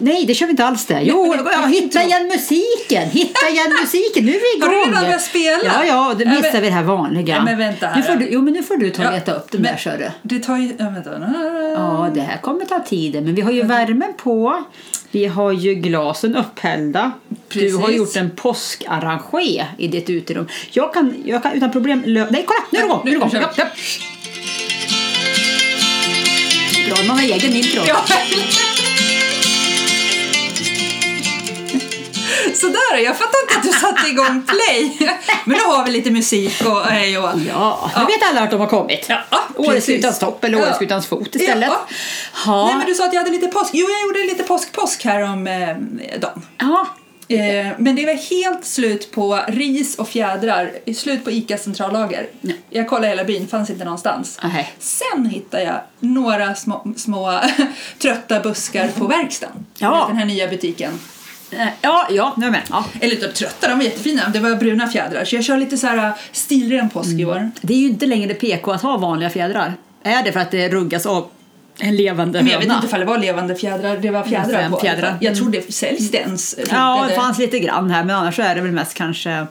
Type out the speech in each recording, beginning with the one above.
Nej, det kör vi inte alls det. Jo, ja, hitta igen musiken! Hitta igen musiken! Nu är vi Har igång! du redan börjat spela? Ja, ja, då missar men- vi det här vanliga. Ja, men vänta här. Nu får du, jo, men nu får du ta och leta upp den men- där, Sörre. Det tar ju... Ja, vänta. Ja, det här kommer ta tid. Men vi har ju värmen på. Vi har ju glasen upphällda. Du har Precis. gjort en påskarrangé i ditt uterum. Jag kan, jag kan utan problem lö- Nej, kolla! Nu är det igång! Nu är det igång. Kör. Ja, ja. Bra, man har egen intro. Ja. Sådär, jag fattar inte att du satte igång play. Men nu har vi lite musik och hej och... Ja, nu vet alla att de har kommit. Ja, Åreskutans topp eller Ja. Åreskutans fot istället. Ja. Ja. Nej, men du sa att jag hade lite påsk. Jo, jag gjorde lite påsk-påsk här om eh, dagen. Eh, men det var helt slut på ris och fjädrar. Slut på ICA centrallager. Ja. Jag kollade hela byn, fanns inte någonstans. Nej. Sen hittade jag några små, små trötta buskar på verkstaden. Ja. Den här nya butiken. Eh, Ja, ja, nu är jag med. Ja. Eller typ trötta, de var jättefina. Det var bruna fjädrar. Så jag kör lite så här stilren påsk i år. Det är ju inte längre PK att ha vanliga fjädrar. Är det för att det ruggas av en levande Men jag vet höna? inte ifall det var levande fjädrar. Det var fjädrar Fem på. fjädrar. Jag tror det säljs det ens. Ja, riggade. det fanns lite grann här, men annars är det väl mest kanske något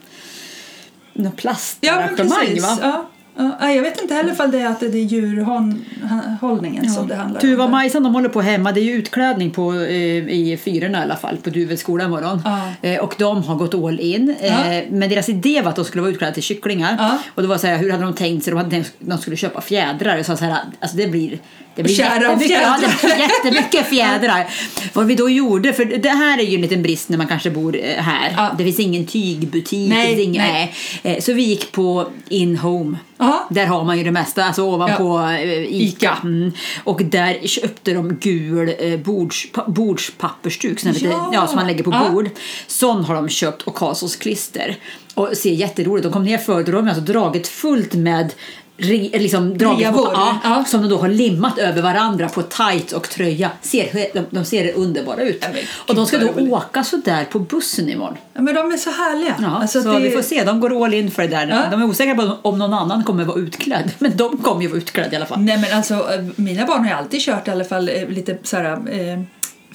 Ja, plastarrangemang precis. va? Ja. Ja, jag vet inte heller ifall det är att det är djurhållningen som det handlar Tuva om. Majsan de håller på hemma, det är ju utklädning på, eh, i fyrorna i alla fall på Duveds skola imorgon. Ja. Eh, och de har gått all in. Eh, Ja. Men deras idé var att de skulle vara utklädda till kycklingar. Ja. Och då var det så här, hur hade de tänkt sig? De hade tänkt att de skulle köpa fjädrar. Och så så här, alltså det blir det blir jättemycket, ja, fjädrar. blir jättemycket fjädrar. Vad vi då gjorde, för det här är ju en liten brist när man kanske bor eh, här. Ja. Det finns ingen tygbutik. Nej, ingen, nej. nej. Eh, Så vi gick på In-Home. Ja. Där har man ju det mesta, alltså ovanpå eh, Ica. Mm. Och där köpte de gul bords, pa, bordspappersduk lite, Ja. ja, som man lägger på Ja. bord. Sån har de köpt och Casos klister. Och ser jätteroligt De kom ner förut och de har alltså dragit fullt med eh, Liksom dragit på, ja, Ja. Som de då har limmat över varandra på tights och tröja. Ser, de, de ser underbara ut. Ja, men och de ska då roligt. åka så där på bussen imorgon. Ja, men de är så härliga. Ja, Alltså, så det- vi får se, de går all in för det där. De är osäkra på om någon annan kommer vara utklädd. Men de kommer ju vara utklädda i alla fall. Nej men alltså eh, mina barn har alltid kört i alla fall eh, lite såhär eh,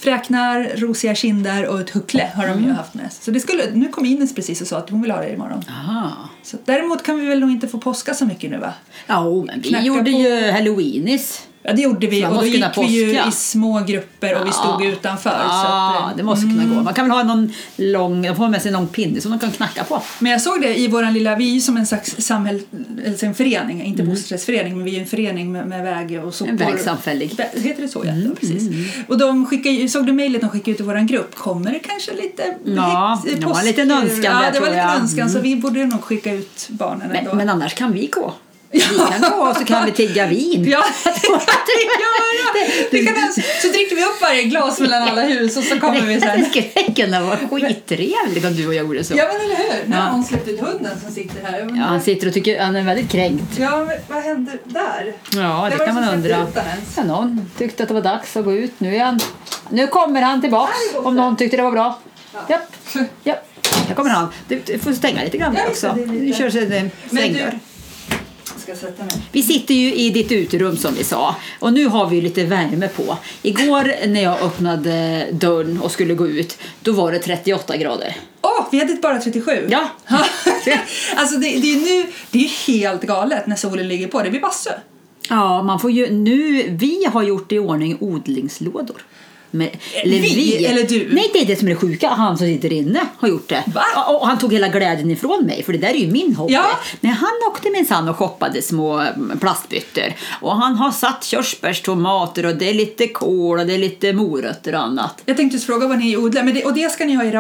fräknar, rosiga kinder och ett huckle har de Mm. ju haft med sig. Så det skulle, nu kom Ines precis och sa att hon vill ha det imorgon. Aha. Så däremot kan vi väl nog inte få påska så mycket nu va? Ja, men vi Knacka gjorde på. ju halloweenis. Ja det gjorde vi Så och då gick vi ju i små grupper och vi stod utanför. Så Ja, att, eh, det måste kunna gå. Man kan väl ha någon lång, de får med sig en lång pinne som de kan knacka på. Men jag såg det i våran lilla, vi är ju som en slags samhäll, alltså en förening, inte Mm. bostadsrättsförening men vi är en förening med, med väg och sopor. En vägsamfällig. Vä- Heter det så? Ja, Mm, ja precis. Och de skickar, ju- såg du mejlet de skickade ut i våran grupp? Kommer det kanske lite Ja, det var en liten önskan Ja, där, det var tror lite jag. Mm. önskan så vi borde nog skicka ut barnen Men, ändå. men annars kan vi gå. Vi kan gå och så kan vi tigga vin. Ja, det kan vi göra! Vi kan ens, så dricker vi upp varje glas mellan alla hus och så kommer vi sen. Det skulle kunna vara skittrevligt om du och jag gjorde så. Ja men eller hur! Nu Ja. har hon släppt ut hunden som sitter här. Ja, han sitter och tycker han är väldigt kränkt. Ja, men vad hände där? Ja, det var kan det man undra. Ja, någon tyckte att det var dags att gå ut. Nu, är han, nu kommer han tillbaks om någon tyckte det var bra. Japp, japp. Här kommer han. Du, du får stänga lite grann Ja, det, också. det lite- Du kör det är Men svängdörr. Ska sätta mig. Vi sitter ju i ditt uterum som vi sa och nu har vi lite värme på. Igår när jag öppnade dörren och skulle gå ut då var det 38 grader. Åh, vi hade bara 37! Ja. alltså det, det är nu, det är helt galet när solen ligger på. Det blir bastu. Ja, man får ju nu, vi har gjort i ordning odlingslådor. Men, eller Vi, eller du? Nej, det är det som är det sjuka. Han som sitter inne har gjort det. Och och han tog hela glädjen ifrån mig, för det där är ju min hobby. Ja. Men han åkte minsann och shoppade små mm, plastbyttor. Och han har satt körsbärstomater och det är lite kål och det är lite morötter och annat. Jag tänkte just fråga vad ni odlar, men det, och det ska ni ha i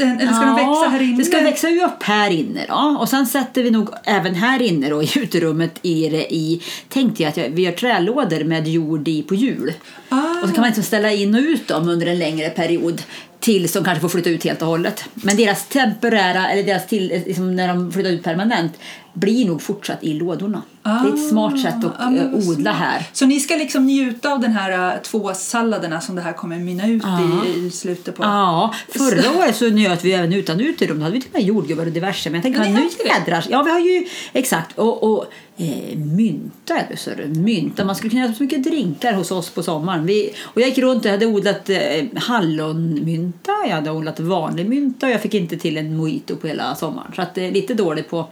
rabatten? Eller ska de växa här inne? Det ska växa upp här inne då. Och sen sätter vi nog även här inne då i uterummet i det i, tänkte jag att jag, vi gör trälådor med jord i på hjul. Ah. Och så kan man liksom ställa in och ut dem under en längre period tills de kanske får flytta ut helt och hållet. Men deras temporära, eller deras till, liksom när de flyttar ut permanent, blir nog fortsatt i lådorna. det är ett smart sätt att Ah, men eh, odla här. Så ni ska liksom njuta av den här uh, två salladerna som det här kommer mynna ut Ja. i, i slutet på? Ja, förra året så njöt vi även utan uterum. Då hade vi till och med jordgubbar och diverse. Men jag tänker ni nu jädrar. Ja, vi har ju exakt. Och, och eh, mynta så. Mynta. Man skulle kunna göra så mycket drinkar hos oss på sommaren. Vi, och jag gick runt och hade odlat eh, hallonmynta. Jag hade odlat vanlig mynta och jag fick inte till en mojito på hela sommaren. Så att det är lite dåligt på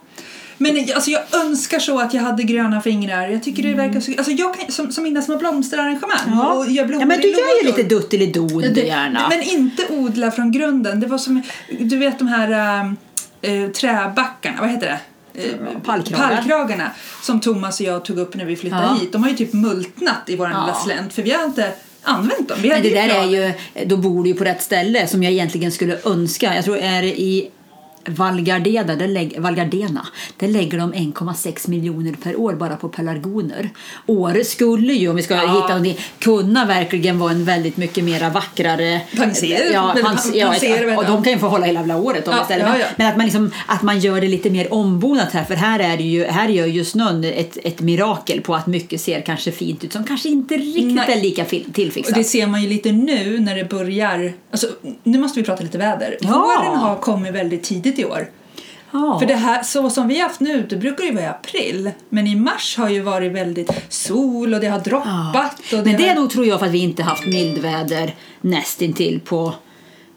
Men alltså, jag önskar så att jag hade gröna fingrar. Jag tycker det verkar så... Alltså, jag kan, som, som mina små blomsterarrangemang. Och gör blommor ja, men du gör ju lite duttelidon du gärna. Men inte odla från grunden. Det var som, du vet de här äh, träbackarna, vad heter det? Eh, pallkragar. Pallkragarna som Thomas och jag tog upp när vi flyttade Ja. hit. De har ju typ multnat i vår Ja. lilla slänt för vi har inte använt dem. Vi Men det där är ju, då bor du ju på rätt ställe som jag egentligen skulle önska. Jag tror är i Valgardena, där, lägg, Valgardena, där lägger de 1,6 miljoner per år bara på pelargoner. Åre skulle ju, om vi ska Ja. hitta någonting, kunna verkligen vara en väldigt mycket mera vackrare... Panser, Ja, pans, pan- ja, panser, och de kan ju få hålla hela jävla året om Ja, istället. Men, men att, man liksom, att man gör det lite mer ombonat här, för här, är det ju, här gör ju snön ett, ett mirakel på att mycket ser kanske fint ut som kanske inte riktigt Nej. är lika fi- Och tillfixat. det ser man ju lite nu när det börjar. Alltså, nu måste vi prata lite väder. Våren har kommit väldigt tidigt i år. Ja. För det här, så som vi har haft nu, det brukar ju vara i april. Men i mars har ju varit väldigt sol och det har droppat. Och Men det är har... nog tror jag för att vi inte haft mildväder nästintill på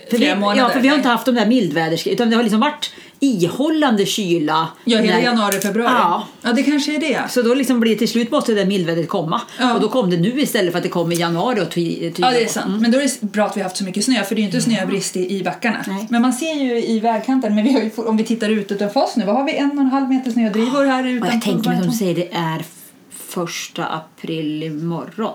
för Flera vi, månader, Ja, för vi har inte haft de där mildväders utan det har liksom varit ihållande kyla. Ja, hela när- januari, februari. Ja. ja, det kanske är det. Så då liksom blir till slut måste det där mildvädret komma. Ja. Och då kom det nu istället för att det kom i januari och ty, ty, Ja, det är sant. Men då är det bra att vi har haft så mycket snö, för det är ju inte snöbrist i, i backarna. Nej. Men man ser ju i vägkanten, men vi har ju, om vi tittar ut utanför oss nu, vad har vi? En och en halv meter snödrivor här Och utanför. jag tänker mig som du säger, det är första april imorgon.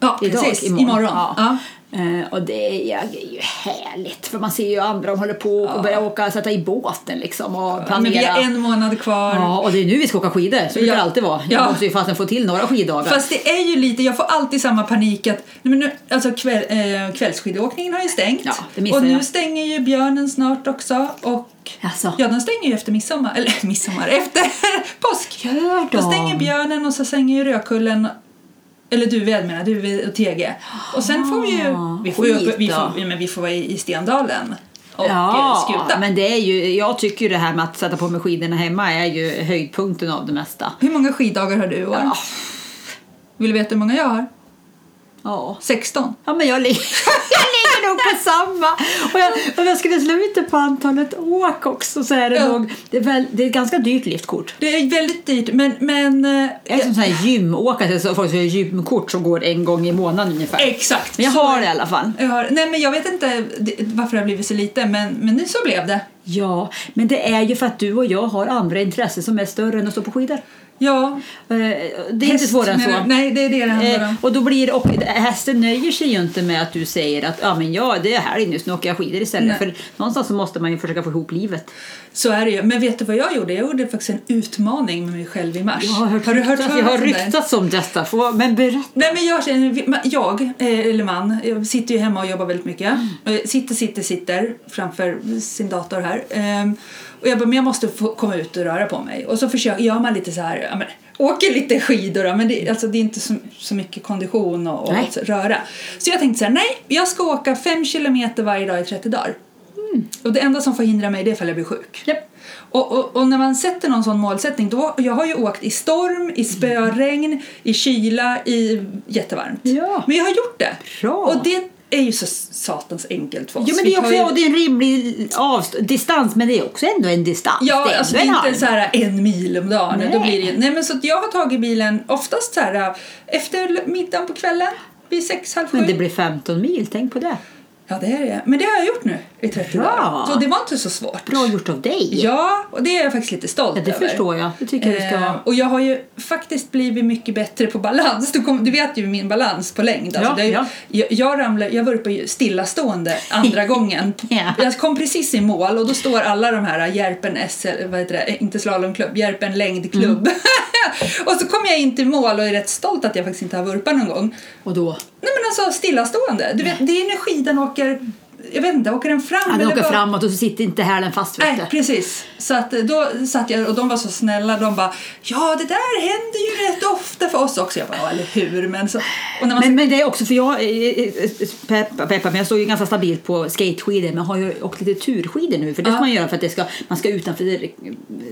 Ja, Idag, precis. imorgon. Imorgon. Ja. Ja. Eh, och det är, ja, det är ju härligt för man ser ju andra de håller på och börjar åka, sätta i båten liksom och planera. Men vi har en månad kvar. Ja, och det är nu vi ska åka skidor. Så Ja. det alltid vara. Jag Ja. måste ju fasen få till några skiddagar. Fast det är ju lite, jag får alltid samma panik att men nu, alltså kväll, eh, kvällsskidåkningen har ju stängt. Ja, det missar och nu jag. stänger ju björnen snart också. Och Jaså? ja, den stänger ju efter midsommar, eller midsommar, efter påsk. Gör Då de? stänger björnen och så stänger ju Rödkullen eller Duved menar jag, Duved och Tege. Och sen får vi ju, vi får ju upp, vi får, men vi får vara i, Stendalen och eh, Ja, skuta. men det är ju, jag tycker ju det här med att sätta på mig skidorna hemma är ju höjdpunkten av det mesta. Hur många skiddagar har du i år? Ja. Vill du veta hur många jag har? Ja, 16. ja men jag ligger nog på samma. Och jag, om jag skulle slå ut det på antalet åk också så är det Ja. nog, det är, väl, det är ett ganska dyrt liftkort. Det är väldigt dyrt, men... men eh, Jag är som sån här gymåkare, så folk som har gymkort som går en gång i månaden ungefär. Exakt. Men jag så- har det i alla fall. Jag har, nej, men jag vet inte varför det har blivit så lite, men, men nu så blev det. Ja, men det är ju för att du och jag har andra intressen som är större än att stå på skidor. Ja. Eh, Det är inte häst, svårare än så. Nej, det är det det handlar Eh, om. och då blir och hästen nöjer sig ju inte med att du säger att ja, men ja, det är helg nu, så nu åker jag skidor istället. Nej. För någonstans så måste man ju försöka få ihop livet. Så är det ju. Men vet du vad jag gjorde? Jag gjorde faktiskt en utmaning med mig själv i mars. Jag har hört, har du hört ryktas, jag har ryktats om detta. Få- Men berätta. Nej men jag, jag, eh, eller man, jag sitter ju hemma och jobbar väldigt mycket. Mm. Sitter, sitter, sitter framför sin dator här. Och jag bara, men jag måste få komma ut och röra på mig. Och så försöker, gör man lite så här, ja, men, åker lite skidor då, men det, alltså, det är inte så, så mycket kondition och, och Nej. så, röra. Så jag tänkte så här, nej, jag ska åka fem kilometer varje dag i 30 dagar. Och det enda som förhindrar mig det är ifall jag blir sjuk. Mm. Japp. Och, och, och när man sätter någon sån målsättning, då, jag har ju åkt i storm, i spöregn, i kyla, i jättevarmt. Ja. Men jag har gjort det. Bra. Och det är ju så satans enkelt för oss. Jo, men det är också ju- det är en rimlig avst- distans, men det är också ändå en distans. Ja, det är alltså det är inte halv. så här en mil om dagen. Nej. Då blir det, nej, men så att jag har tagit bilen oftast så här efter middagen på kvällen, vid sex, halv sju. Men det blir 15 mil, tänk på det. Ja, det är det. Men det har jag gjort nu i 30 Bra. dagar. Så det var inte så svårt. Bra gjort av dig. Ja, och det är jag faktiskt lite stolt Ja, det över. förstår jag. Det tycker jag ska Eh, och jag har ju faktiskt blivit mycket bättre på balans. Du, kom, du vet ju min balans på längd. Alltså Ja, ju, ja. jag, jag, ramlar, jag var uppe stillastående andra gången. Ja. Jag kom precis i mål och då står alla de här Järpen SL, vad heter det, inte slalomklubb, Järpen längdklubb. Mm. och så kom jag in till mål och är rätt stolt att jag faktiskt inte har vurpat någon gång. Och då? Nej men alltså stillastående. Du vet, det är när skidan åker jag vet inte, åker den fram? Ja, den åker vad? framåt och så sitter inte hälen fast. vet Nej, precis. Så att eh, då satt jag och de var så snälla. De bara, ja det där händer ju rätt ofta för oss också. Jag bara, ja eller hur. Men, så, och när man Men, men det är också för jag, eh, eh, peppa, peppa, men jag står ju ganska stabilt på skateskidor men har ju åkt lite turskidor nu för det ska Ja. man göra för att det ska, man ska utanför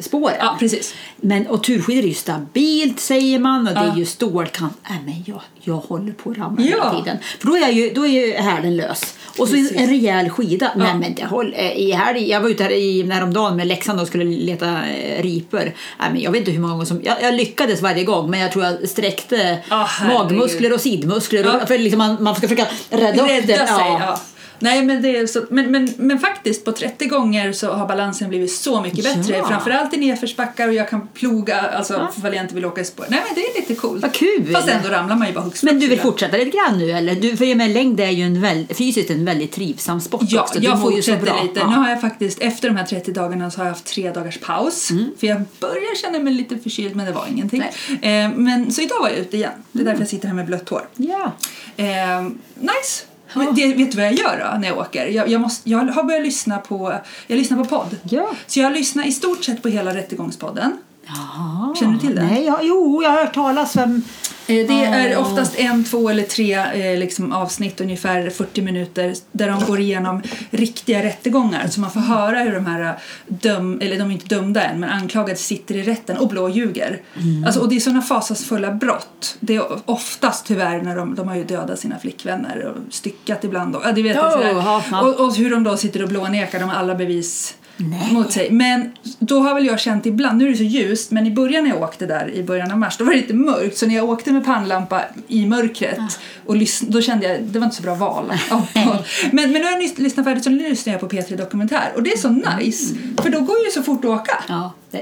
spåren. Ja, precis. Men, och turskidor är ju stabilt säger man och det är ju stålkant. Nej men jag, jag håller på att ramla Ja. hela tiden. För då är, ju, då är ju hälen lös. Och så Precis. en rejäl skida. Nej men det håll, eh, i helg, jag var ute här i, häromdagen med Leksand och skulle leta eh, ripor. Nej, men jag vet inte hur många gånger som, jag, jag lyckades varje gång men jag tror jag sträckte herregud. magmuskler och sidmuskler. Ja. Och, för liksom man, man ska försöka rädda, upp rädda det. sig. Ja. Nej, men, det är så, men, men, men faktiskt på 30 gånger så har balansen blivit så mycket bättre. Ja. Framförallt i nedförsbackar och jag kan ploga, alltså Ja. ifall jag inte vill åka i spår. Nej men det är lite coolt. Vad kul! Fast ändå ramlar man ju bara hux Men du vill fortsätta lite grann nu eller? Du, för med längd är ju en väl, fysiskt en väldigt trivsam sport Ja, också. Du jag mår ju så bra. lite. Ja. Nu har jag faktiskt, efter de här 30 dagarna så har jag haft tre dagars paus. Mm. För jag börjar känna mig lite förkyld men det var ingenting. Eh, men så idag var jag ute igen. Det är Mm. därför jag sitter här med blött hår. Ja. Eh, nice! Men det, vet du vad jag gör då när jag åker? Jag, jag, måste, jag har börjat lyssna på, jag lyssnar på podd. Ja. Så jag lyssnar i stort sett på hela Rättegångspodden. Jaha. Känner du till det? Nej, ja, jo, jag har hört talas om... Eh, Det är oftast en, två eller tre eh, liksom avsnitt, ungefär 40 minuter, där de går igenom riktiga rättegångar. Så man får höra hur de här eh, döm, eller de är inte dömda än, men anklagade sitter i rätten och blåljuger. Mm. Alltså, och det är sådana fasansfulla brott. Det är oftast tyvärr när de, de har ju dödat sina flickvänner och styckat ibland. Och, ja, det vet Oh. Och, och hur de då sitter och blånekar, de har alla bevis Nej. mot sig. Men då har väl jag känt ibland, nu är det så ljust, men i början när jag åkte där i början av mars, då var det lite mörkt. Så när jag åkte med pannlampa i mörkret, och lys- då kände jag, det var inte så bra val. men, men nu har jag lyssnat färdigt så nu lyssnar jag på P3 Dokumentär. Och det är så nice, för då går det ju så fort att åka. Ja. Eh,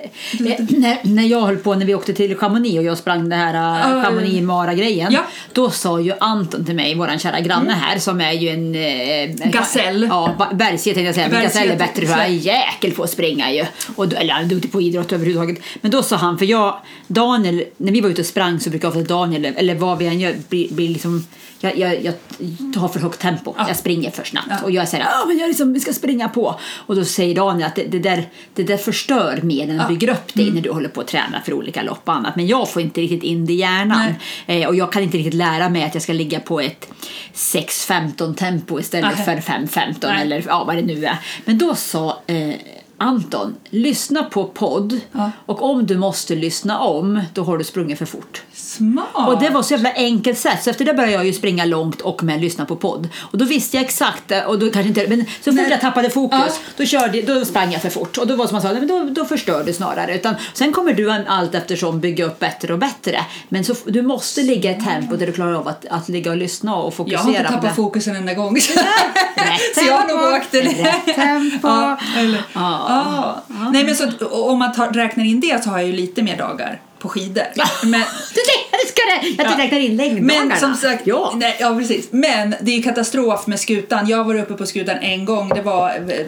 när, när jag höll på, när vi åkte till Chamonix och jag sprang det här uh, Chamonix-Mara-grejen. ja. Då sa ju Anton till mig, våran kära granne här, som är ju en... Eh, Gasell. Ja, bergsget tänkte jag säga. Men gasell är bättre för jag är jäkel på att springa ju. Och, eller han är duktig på idrott överhuvudtaget. Men då sa han, för jag, Daniel, när vi var ute och sprang så brukar ofta Daniel, eller vad vi än gör, bli, bli liksom jag, jag, jag har för högt tempo. Ja. Jag springer för snabbt. Ja. Och jag säger men jag liksom, vi ska springa på. Och då säger Daniel att det, det, där, det där förstör mer än att bygga upp dig när du håller på att träna för olika lopp och annat. Men jag får inte riktigt in det i hjärnan. Eh, och jag kan inte riktigt lära mig att jag ska ligga på ett 6-15 tempo istället Nej. för 5-15 Nej. eller ja, vad det nu är. Men då sa eh, Anton, lyssna på podd Ja. och om du måste lyssna om, då har du sprungit för fort. Smart! Och det var så jävla enkelt sätt. Så efter det började jag ju springa långt och med lyssna på podd. Och då visste jag exakt, eh, och då kanske inte, men så fort Nej. jag tappade fokus, Ja. då, körde, då sprang jag för fort. Och då var det som man sa, men då, då förstör du snarare. Utan, sen kommer du allt eftersom bygga upp bättre och bättre. Men så, du måste ligga i ett tempo där du klarar av att, att ligga och lyssna och jag fokusera har inte på tappat det. fokus en enda gång. Så jag har nog åkt det. rätt tempo. Ja, eller, Ja. Ja. Nej, men så, att om man tar, räknar in det så har jag ju lite mer dagar på skidor. Men, Du det ska det! Jag Ja. räknar in längddagarna. men som sagt, ja. nej, ja precis. Men det är ju katastrof med skutan. Jag var uppe på skutan en gång. Det var, eh,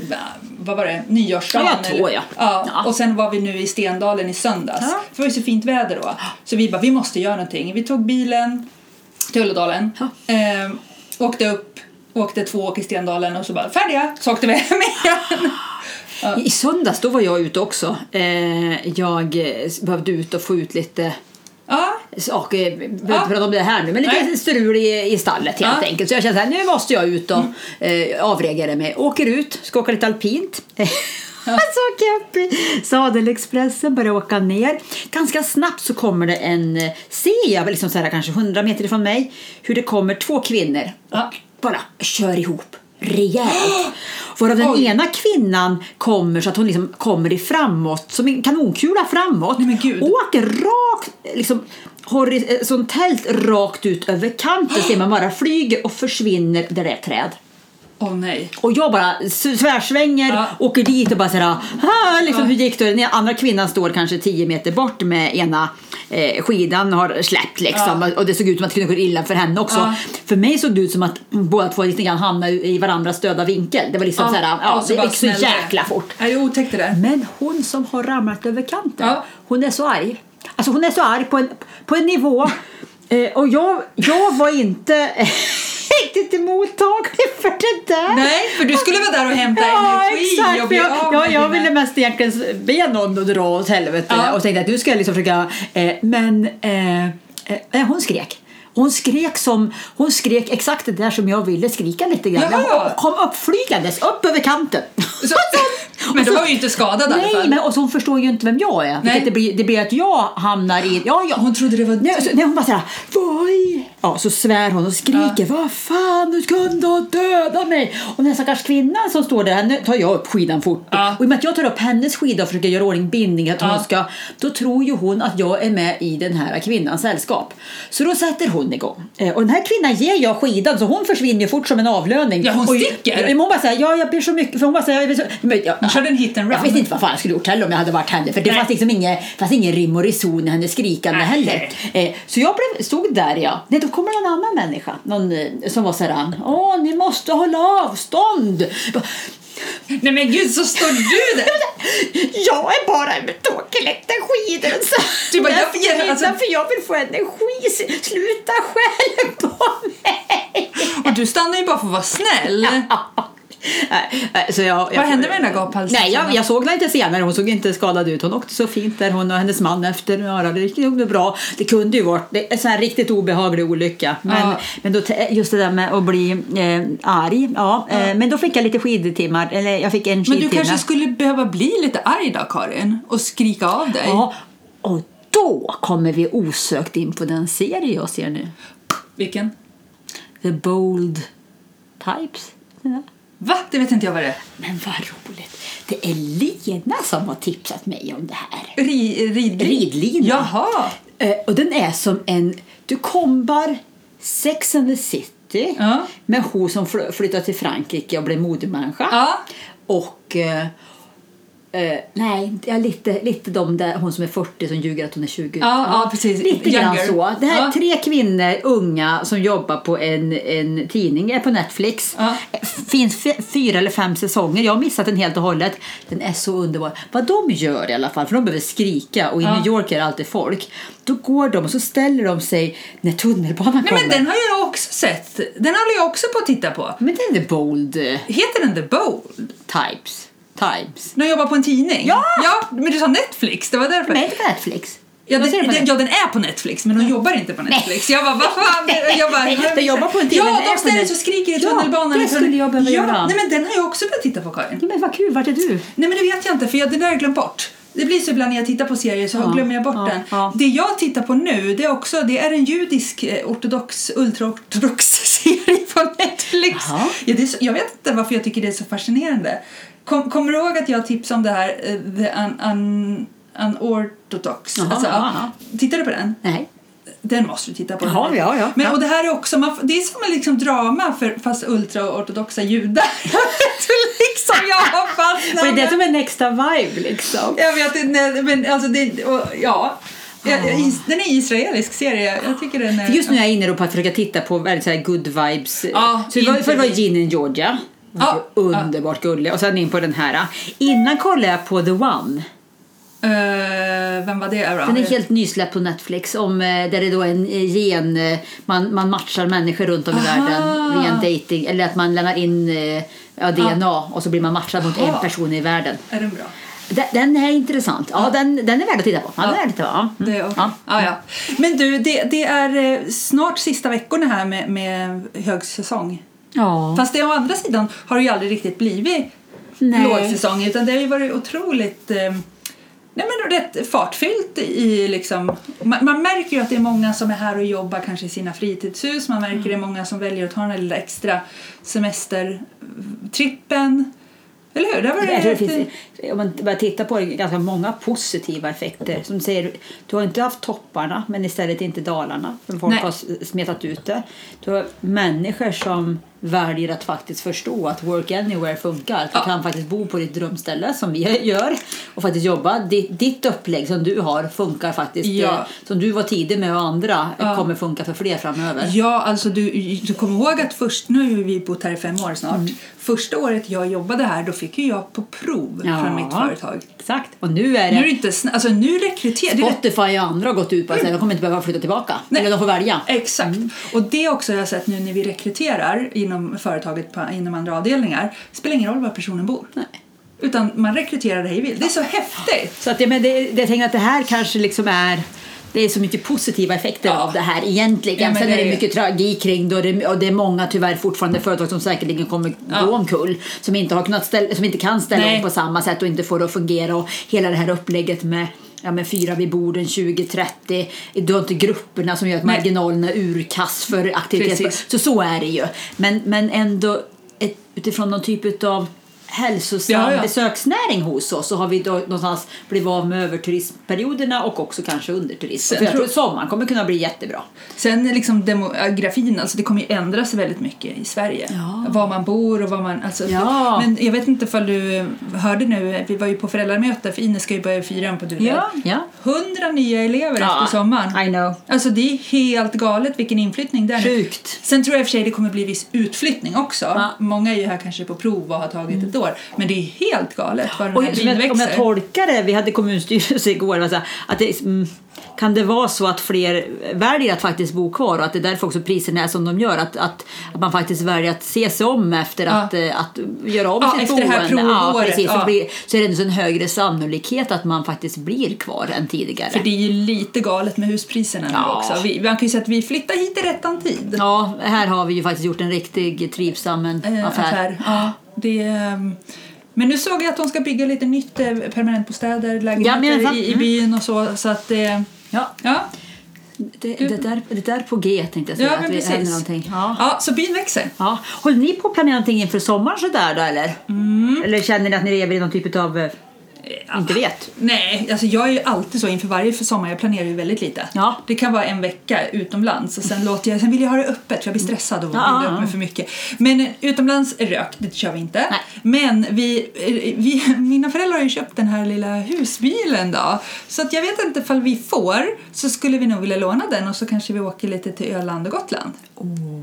vad var det, nyårsdagen? Ja, två, eller- ja. ja. Ja. Och sen var vi nu i Stendalen i söndags. Ja. För det var ju så fint väder då. Så vi bara, vi måste göra någonting. Vi tog bilen till Ulledalen. Ja. Eh, åkte upp, åkte två åk i Stendalen och så bara färdiga. Så åkte vi hem igen. I söndags då var jag ute också. Eh, jag eh, behövde ut och få ut lite Ja, saker. Jag behöver Ja. prata om det här nu, men lite Nej. strul i, i stallet helt Ja. Mm. enkelt. Så jag kände så här, nu måste jag ut och eh, avreagera mig. Åker ut, ska åka lite alpint. Så jag upp i Sadelexpressen, börjar åka ner. Ganska snabbt så kommer det en, eh, ser jag liksom så här, kanske 100 meter ifrån mig, hur det kommer två kvinnor Ja. och bara kör ihop rejält. Varav den Oj. ena kvinnan kommer så att hon liksom kommer i framåt, som en kanonkula framåt. Nej. Åker rakt, liksom horisontellt rakt ut över kanten. Ser man bara flyger och försvinner där det är träd. åh nej. Och jag bara tvärsvänger, Ja. åker dit och bara sådär, ah, liksom, hur gick det? Den andra kvinnan står kanske 10 meter bort med ena eh, skidan har släppt liksom. Och det såg ut som att det kunde gå illa för henne också. Ja. För mig såg det ut som att båda två lite grann hamnade i varandras döda vinkel. Det var liksom såhär, ja, så det gick så det. jäkla fort. Nej, det är otäckt det. Men hon som har ramlat över kanten, Ja. hon är så arg. Alltså hon är så arg på en, på en nivå. Eh, och jag, jag var inte... riktigt mottaglig för det där. Nej, för du skulle vara där och hämta Ja, energi exakt. och bli Jag, av jag, jag ville mest egentligen be någon att dra åt helvete Ja. och tänkte att nu ska liksom försöka... Eh, men eh, eh, hon skrek. Hon skrek, som, hon skrek exakt det där som jag ville skrika lite grann. Jaha. Hon kom uppflygandes, upp över kanten. Så, men du var ju inte skadad i alla Nej, fall. men och så hon förstår ju inte vem jag är. Nej. Det, blir, det blir att jag hamnar i... Ja, ja. Hon trodde det var Nej, så, nej, hon bara såhär, vad i... Ja, så svär hon och skriker, vad fan, du kunde ha dödat mig. Och den stackars kvinnan som står där, henne tar jag upp skidan fort. Ja. Och i och med att jag tar upp hennes skida och försöker göra ordning bindningen, att hon Ja. ska, då tror ju hon att jag är med i den här kvinnans sällskap. Så då sätter hon igång. Eh, Och den här kvinnan ger jag skidan så hon försvinner ju fort som en avlöning. Ja, hon och, sticker. Men hon bara säger, ja jag ber så mycket, för hon bara säger, jag ber så, men, Hon körde en hit and jag run. visste inte vad fan jag skulle gjort heller om jag hade varit henne. För det Nej. fanns liksom ingen, fanns ingen rim och reson i hennes skrikande Nej. heller. Eh, så jag blev, stod där ja. Nej, då kommer någon annan människa. Någon eh, som var såhär, åh ni måste hålla avstånd. Jag bara, Nej men gud, så står du där! Jag är bara med tågläckta skidor. Så Du bara, jag jag alltså- för jag vill få energi. Sluta skälla på mig. Och du stannar ju bara för att vara snäll. Så jag, jag, hände med den där gaphalsen? Nej, jag, jag såg henne lite senare. Hon såg inte skadad ut. Hon åkte så fint där, hon och hennes man efter. Ja, det gick nog bra. Det kunde ju varit det är en sån här riktigt obehaglig olycka. Men, Ja. men då, just det där med att bli eh, arg. Ja, Eh, men då fick jag lite skidtimmar. Eller jag fick en Men skidtimme. du kanske skulle behöva bli lite arg då, Karin? Och skrika av dig? Ja, och då kommer vi osökt in på den serie jag ser nu. Vilken? The Bold Types. Va? Det vet inte jag vad det är. Men vad roligt. Det är Lena som har tipsat mig om det här. Ri, rid, Ridlina. Jaha! Eh, och den är som en... Du kombar Sex and the City Ja. med hon som fly- flyttade till Frankrike och blev modemänniska. Ja. Och... Eh, eh, nej, är lite, lite de där, hon som är 40 som ljuger att hon är 20. Ja, ja, precis. Lite grann Younger. så. Det här är Ja. tre kvinnor, unga, som jobbar på en, en tidning, är på Netflix. Ja. Finns fyra eller fem säsonger. Jag har missat den helt och hållet. Den är så underbar. Vad de gör i alla fall, för de behöver skrika och i Ja. New York är det alltid folk. Då går de och så ställer de sig när tunnelbanan Nej kommer. men den har jag också sett. Den håller jag också på att titta på. Men den är bold eh, Heter den The Bold? types. Times. När jag jobbar på en tidning? Ja! ja! Men du sa Netflix, det var därför. Men är inte på Netflix? Ja den, den, det? ja, den är på Netflix, men de jobbar inte på Netflix. Jag bara, vad fan? Jag bara, Nej, de jobbar på en tidning, Ja, det de ställer sig och skriker i Ja, tunnelbanan. det i skulle jag behöva ja, göra. Nej, men den har jag också börjat titta på, Karin. Ja, men vad kul, vart är du? Nej, men det vet jag inte, för jag, det där har jag glömt bort. Det blir så ibland när jag tittar på serier så Ja, glömmer jag bort ja, den. ja. Det jag tittar på nu, det är också det är en judisk eh, ortodox, ultraortodox serie på Netflix. Ja, det så, jag vet inte varför jag tycker det är så fascinerande. Kom, kommer du ihåg att jag tipsade om det här, eh, The un, un, Unorthodox? Alltså. Tittar du på den? Nej. Den måste du titta på. Jaha, ja, ja. Men, Ja. Och det här är också, man, det är som en liksom drama för, fast ultraortodoxa judar. Liksom, jag har fastnat. Och det är som är Next vibe liksom. Jag vet inte, men alltså det, och, ja. Jag, den är israelisk serie. Jag tycker den är... Just nu är jag inne på att försöka titta på väldigt så good vibes. Ja, så det var, för det var. Gin in Georgia. Ja, Underbart gullig. Och sen in på den här. Innan kollade jag på The One. Eh, vem var det? Den är helt nysläppt på Netflix. Om, eh, där det då är en eh, gen... eh, Man, man matchar människor runt om i Aha. världen via en dating Eller att man lämnar in eh, ja, DNA och så blir man matchad mot en person i världen. Är den bra? Den, är intressant. Ja, Den, den är värd att titta på. Ja, Den är värd att titta på. Ja. Det är Mm. Ja. ja. Ja, Men du, det, det är eh, snart sista veckorna här med, med högsäsong. Ja. Fast det å andra sidan har det ju aldrig riktigt blivit Nej. lågsäsong utan det har ju varit otroligt eh, Nej men rätt fartfyllt i liksom, man, man märker ju att det är många som är här och jobbar kanske i sina fritidshus, man märker det är många som väljer att ta den här lilla extra semestertrippen. Eller hur? Det var tror det rätt- finns, om man börjar titta på det, ganska många positiva effekter. Som du säger, du har inte haft topparna men istället inte dalarna. För folk Nej. har smetat ut det. Du har människor som väljer att faktiskt förstå att work anywhere funkar. Att du Ja. kan faktiskt bo på ditt drömställe som vi gör och faktiskt jobba. Ditt, ditt upplägg som du har funkar faktiskt. Ja. eh, Som du var tidig med och andra Ja. kommer funka för fler framöver. Ja, alltså du, du kommer ihåg att först, nu har vi bott här i fem år snart. Mm. Första året jag jobbade här då fick ju jag på prov Från mitt företag. Exakt. Och nu är Nu är det det inte alltså nu rekryterar det Spotify och andra har gått ut på att säga de kommer inte behöva flytta tillbaka. Nej. Eller de får välja. Exakt. Och det också har jag sett nu när vi rekryterar inom företaget på, inom andra avdelningar. Det spelar ingen roll var personen bor. Nej. Utan man rekryterar hej vill. Det är så häftigt! Så att, ja, men det, det, jag tänker att det här kanske liksom är det är så mycket positiva effekter Ja. av det här egentligen. Ja, Sen det är det mycket tragik kring det och, det och det är många tyvärr fortfarande företag som säkerligen kommer Ja. gå omkull. Som inte, har kunnat ställa, som inte kan ställa Nej. om på samma sätt och inte får det att fungera. Och hela det här upplägget med Ja, men fyra vid borden 2030. Du har inte grupperna som gör att Nej. marginalerna är urkass för aktivitet. Så så är det ju. Men, men ändå ett, utifrån någon typ av hälsosam Ja, ja. besöksnäring hos oss så har vi då någonstans blivit av med överturismperioderna och också kanske underturism. För jag tror- sommaren kommer kunna bli jättebra. Sen liksom demografin, alltså det kommer ju ändras väldigt mycket i Sverige. Ja. Var man bor och var man... Alltså, Ja. Men jag vet inte ifall du hörde nu, vi var ju på föräldramöte för Ines ska ju börja i fyran på Duved. ja. Hundra nya elever efter sommaren. I know. Alltså det är helt galet vilken inflyttning det är. Sjukt. Sen tror jag i och för sig det kommer bli viss utflyttning också. Ja. Mm. Många är ju här kanske på prov och har tagit ett år. Men det är helt galet vad den Och här byn jag, om jag växer. tolkar det, vi hade kommunstyrelse igår, det var så här, att det, mm, kan det vara så att fler väljer att faktiskt bo kvar och att det är därför också priserna är som de gör? Att, att, att man faktiskt väljer att se sig om efter Ja. att, eh, att göra om Ja, sitt efter det boende. här Ja, precis. ja. Så, blir, så är det ändå en högre sannolikhet att man faktiskt blir kvar än tidigare. För det är ju lite galet med huspriserna nu Ja. också. Vi, man kan ju säga att vi flyttar hit i rättan tid. Ja, här har vi ju faktiskt gjort en riktig trivsam en Eh, affär. affär. Ja, det, men nu såg jag att de ska bygga lite nytt eh, permanentbostäder, lägenheter Jajamensan. i, i Mm. byn och så. Så att, eh, Ja, ja. det, det, där, det där på G tänkte jag säga. Ja, att vi händer någonting. Ja. ja, så byn växer. Ja. Håller ni på att planera någonting inför sommaren sådär då eller? Mm. Eller känner ni att ni lever i någon typ av, eh, inte vet? Nej, alltså jag är ju alltid så inför varje sommar, jag planerar ju väldigt lite. Ja. Det kan vara en vecka utomlands och sen, låter jag, sen vill jag ha det öppet för jag blir stressad och Ja, binder ja, upp mig ja. för mycket. Men eh, utomlands är rök, det kör vi inte. Nej. Men vi, eh, vi, mina föräldrar har ju köpt den här lilla husbilen då. Så att jag vet inte ifall vi får så skulle vi nog vilja låna den och så kanske vi åker lite till Öland och Gotland.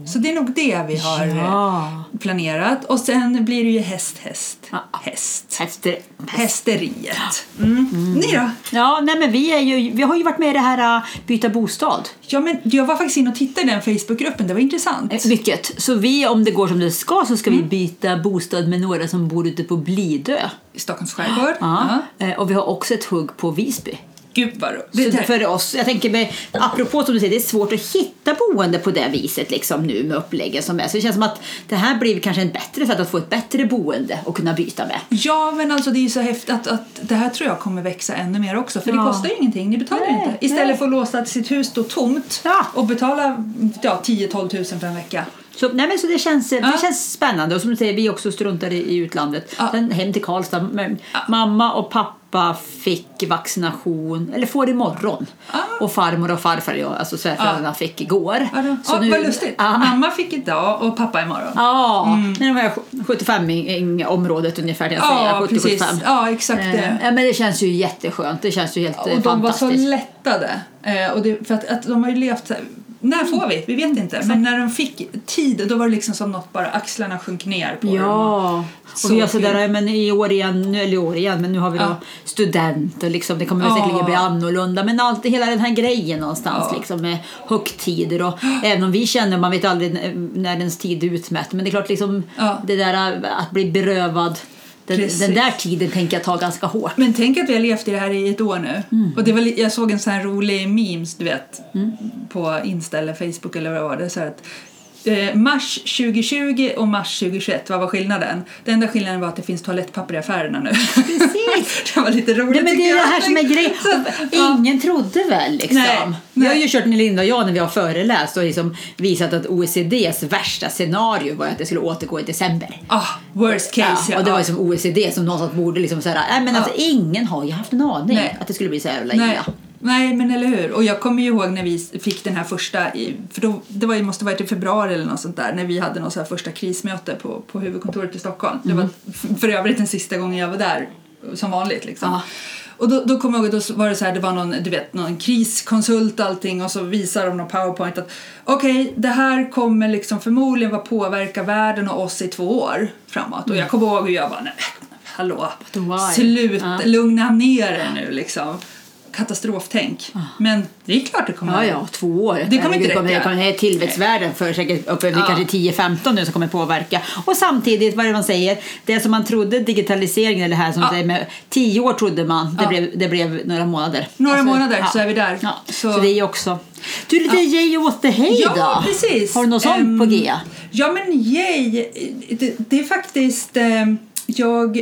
Så det är nog det vi har Ja. planerat. Och sen blir det ju häst, häst, Ja. häst. Häster. Hästeriet. Mm. Ni då? Ja, nej men vi, är ju, vi har ju varit med i det här uh, Byta bostad. Ja, men jag var faktiskt inne och tittade i den Facebookgruppen, det var intressant. Eh, Mycket. Så vi, om det går som det ska, så ska Mm. vi byta bostad med några som bor ute på Blidö. I Stockholms skärgård. Ja. Eh, Och vi har också ett hugg på Visby. Gud vad ro- Så det där. för oss, jag tänker med, apropå som du säger, det är svårt att hitta boende på det viset liksom nu med uppläggen som är. Så det känns som att det här blir kanske en bättre sätt att få ett bättre boende och kunna byta med. Ja, men alltså det är så häftigt att, att det här tror jag kommer växa ännu mer också. För Ja. det kostar ju ingenting, ni betalar ju Nej, inte. Istället nej. för att låsa sitt hus då tomt Ja. och betala ja, 10-12 tusen för en vecka. Så, nej men så det, känns, Ja. det känns spännande och som du säger, vi också struntar i, i utlandet. Ja. Sen hem till Karlstad. Men Mamma och pappa fick vaccination, eller får imorgon. Ah. Och farmor och farfar, ja, alltså svärföräldrarna, fick igår. Ja, då. ja, vad lustigt. Ja. Mamma fick idag och pappa imorgon. Ja, Mm. när de är 75 i, i området ungefär, jag säga. Ja, 70-75. precis. Ja, exakt Eh, det. Men det känns ju jätteskönt. Det känns ju helt eh, Och de var så fantastiskt. lättade. Eh, och det, för att, att de har ju levt så när får vi? Vi vet inte. Men när de fick tid då var det liksom som något bara axlarna sjönk ner på dem. Ja, och Så vi har sådär, men i år igen, nu- eller i år igen, men nu har vi då Ja. student och liksom, det kommer Ja. säkerligen bli annorlunda. Men allt, hela den här grejen någonstans Ja. liksom med högtider och även om vi känner, man vet aldrig när- när ens tid är utmätt, men det är klart liksom Ja. det där att bli berövad, den, den där tiden tänker jag ta ganska hårt. Men tänk att vi har levt i det här i ett år nu. Mm. Och det var, jag såg en sån här rolig memes, du vet, på Insta eller Facebook eller vad var det? Så att, eh, mars 2020 och mars 2021, vad var skillnaden? Den enda skillnaden var att det finns toalettpapper i affärerna nu. Precis. det var lite roligt Nej, men det är det jag. här som är grejen. Så, ja. Ingen trodde väl liksom. Nej, Vi har nej. ju kört, Linda och jag, när vi har föreläst och liksom visat att OECDs värsta scenario var att det skulle återgå i december. Ah, worst case, Ja, och det var ja. ju som OECD som någonstans borde liksom såhär, nej men Ja. alltså ingen har ju haft en aning Nej. att det skulle bli så här Nej. illa. Nej, men eller hur. Och jag kommer ju ihåg när vi fick den här första, i, för då, det var, måste varit i februari eller något sånt där, när vi hade något så första krismöte på, på huvudkontoret i Stockholm. Det var f- för övrigt den sista gången jag var där, som vanligt liksom. Ja. Och då, då kommer jag ihåg, då var det så här, det var någon, du vet, någon kriskonsult och allting och så visar de någon powerpoint att okej, det här kommer liksom förmodligen vara påverka världen och oss i två år framåt. Och jag kommer ihåg hur jag bara, nej, hallå, sluta, Ja. lugna ner er nu liksom. Katastroftänk. Men det är klart det kommer Ja, ja, två år. Det kommer inte räcka. Det kommer tillväxtvärden för säkert uppe vid Ja. kanske 10-15 nu som kommer påverka. Och samtidigt, vad är det man säger, det som man trodde digitaliseringen eller det här som Ja. säger med 10 år trodde man, det, Ja. blev, det blev några månader. Några Alltså, månader ja. så är vi där. Ja. Så. Så- det är också. Du, lite yay åt det hej Ja, då. precis. Har du något sånt Ehm, på G? Ja, men yay! Det, det är faktiskt... ehm, jag,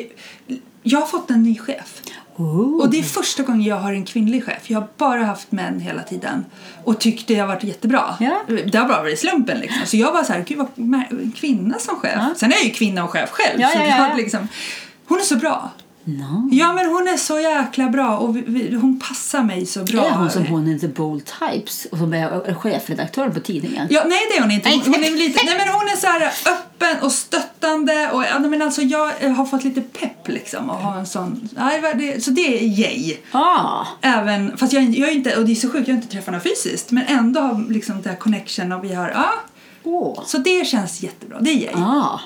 jag har fått en ny chef. Oh. Och det är första gången jag har en kvinnlig chef. Jag har bara haft män hela tiden. Och tyckt det har varit jättebra. Ja. Det har bara varit slumpen liksom. Så jag var så här, gud vad en kvinna som chef. Ja. Sen är jag ju kvinna och chef själv. Ja, så ja, ja, klart ja. Liksom, hon är så bra. No. Ja, men hon är så jäkla bra och vi, vi, hon passar mig så bra. Är hon som hon är The Bold Types och som är chefredaktör på tidningen? Ja, nej det är hon inte. Hon, hon är lite, nej men hon är så här öppen och stöttande och ja, men alltså jag eh, har fått lite pepp liksom och ha en sån, nej, det, så det är yay. Ah. Även, fast jag, jag är inte, och det är så sjukt, jag har inte träffat henne fysiskt men ändå har liksom det här connection och vi har, ja. Åh. Så det känns jättebra, det är yay. Ah.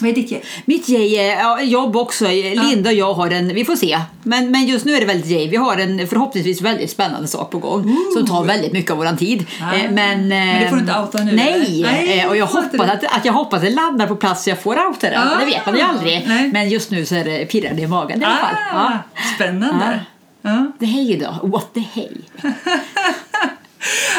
Vad är ditt yay? Mitt yay är ja, jobb också. Linda och jag har en, vi får se. Men, men just nu är det väldigt yay. Vi har en förhoppningsvis väldigt spännande sak på gång som tar väldigt mycket av vår tid. Ah. Eh, men, Men det får du inte outa nu, Nej? Nej, eh, och jag hoppas att, att jag hoppas att det landar på plats så jag får outa det. Ah. Det vet man ju aldrig. Nej. Men just nu så är det pirrande i magen i alla fall. Ah, Ja. spännande. Ja. Det hej då. What the hej.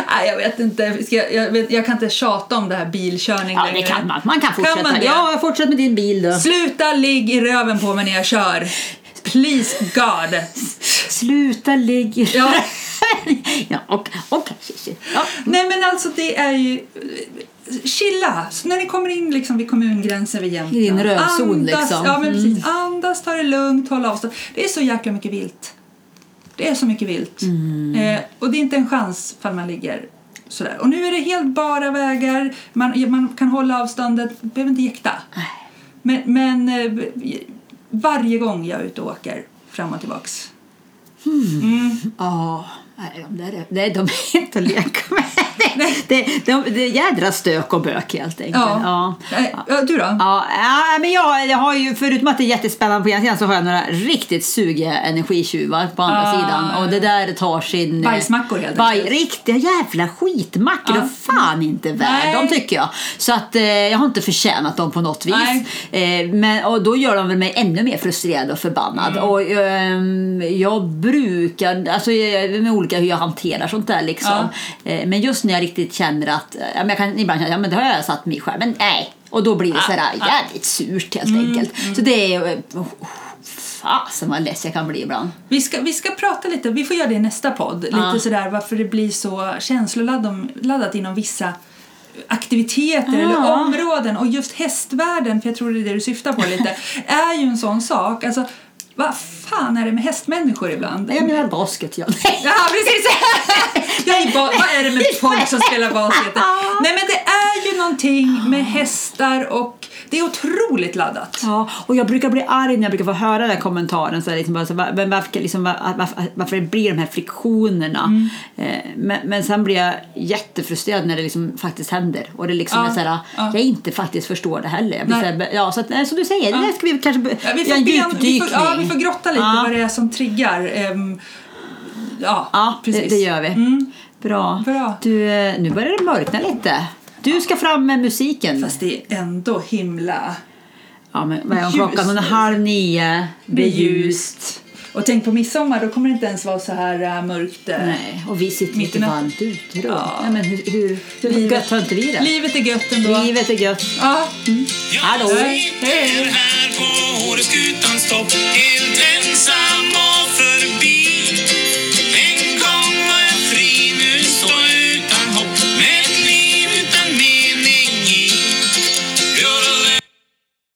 Nej, jag vet inte. Ska jag, jag, vet, jag kan inte tjata om det här bilkörning Ja, det längre. kan man. Man kan fortsätta. man det? ja, fortsätt med din bil då. Sluta ligg i röven på mig när jag kör. Please God. Sluta ligga Ja. ja, och. Okay. Ja. Nej men alltså det är ju... Chilla! Så när ni kommer in liksom vid kommungränsen vid Jämtland. I din rövzon, andas, liksom. Ja men Mm. precis. Andas, ta det lugnt, håll avstånd. Det är så jäkla mycket vilt. Det är så mycket vilt. Mm. Eh, och det är inte en chans fall man ligger sådär. Och nu är det helt bara vägar. Man, man kan hålla avståndet, behöver inte jäkta. Men, men eh, varje gång jag är ute och åker fram och tillbaks. Mm. Ja, nej, de där de är inte att leka med. Det, det, de, det är jädra stök och bök helt enkelt. Ja. Ja. Ja, du då? Ja, men jag, jag har ju, förutom att det är jättespännande på ena sidan så har jag några riktigt sugiga energitjuvar på andra Ah. sidan. Och det där tar sin... Bajsmackor, helt baj, enkelt. Riktiga jävla skitmackor. Ja. De fan inte värd dem tycker jag. Så att eh, jag har inte förtjänat dem på något vis. Eh, men, och då gör de väl mig ännu mer frustrerad och förbannad. Mm. Och ehm, jag brukar, alltså jag- med olika hur jag hanterar sånt där liksom. Eh, men just när jag riktigt känner att, eh, ja, men jag kan ibland känna, ja men det har jag satt mig själv, men nej. Och då blir det sådär jävligt surt helt Mm, enkelt. Så det är, oh, fasen vad less jag kan bli ibland. Vi ska, vi ska prata lite, vi får göra det i nästa podd, Ja. lite sådär varför det blir så känsloladdat inom vissa aktiviteter Ja. eller områden och just hästvärlden, för jag tror det är det du syftar på lite, är ju en sån sak. Alltså, vad fan är det med hästmänniskor ibland? Nej, Jag menar basket, ja. Ja, precis! Är ba- vad är det med folk som spelar basket? Nej, men det är ju någonting med hästar och det är otroligt laddat. Ja, och jag brukar bli arg när jag brukar få höra den kommentaren. Så här, liksom, bara, så, var- varför, liksom, var- varför, varför det blir de här friktionerna. Mm. Eh, men, men sen blir jag jättefrustrerad när det liksom faktiskt händer. Och det liksom Ja, är så här, ja. jag inte faktiskt förstår det heller. Jag blir så här, ja, så att, som du säger, det där ska vi kanske Ja, vi, får en ben, vi, djupdykning. får, ja, vi får grotta lite Ja. vad det är som triggar. ehm, ja, Ja, det, precis. det gör vi. Mm. Bra. Bra. Du, eh, nu börjar det mörkna lite. Du ska fram med musiken. Fast det är ändå himla Ja, men vad är klockan? Hon är halv nio. Det är ljust. Och tänk på midsommar, då kommer det inte ens vara så här äh, mörkt. äh. Nej, och vi sitter Mitt lite varmt ute då. Ja. Nej, men hur, hur, hur gött har inte vi det? Livet är gött ändå. Livet är gött. Ja. Hallå! Jag sitter här på Åreskutans topp Helt ensam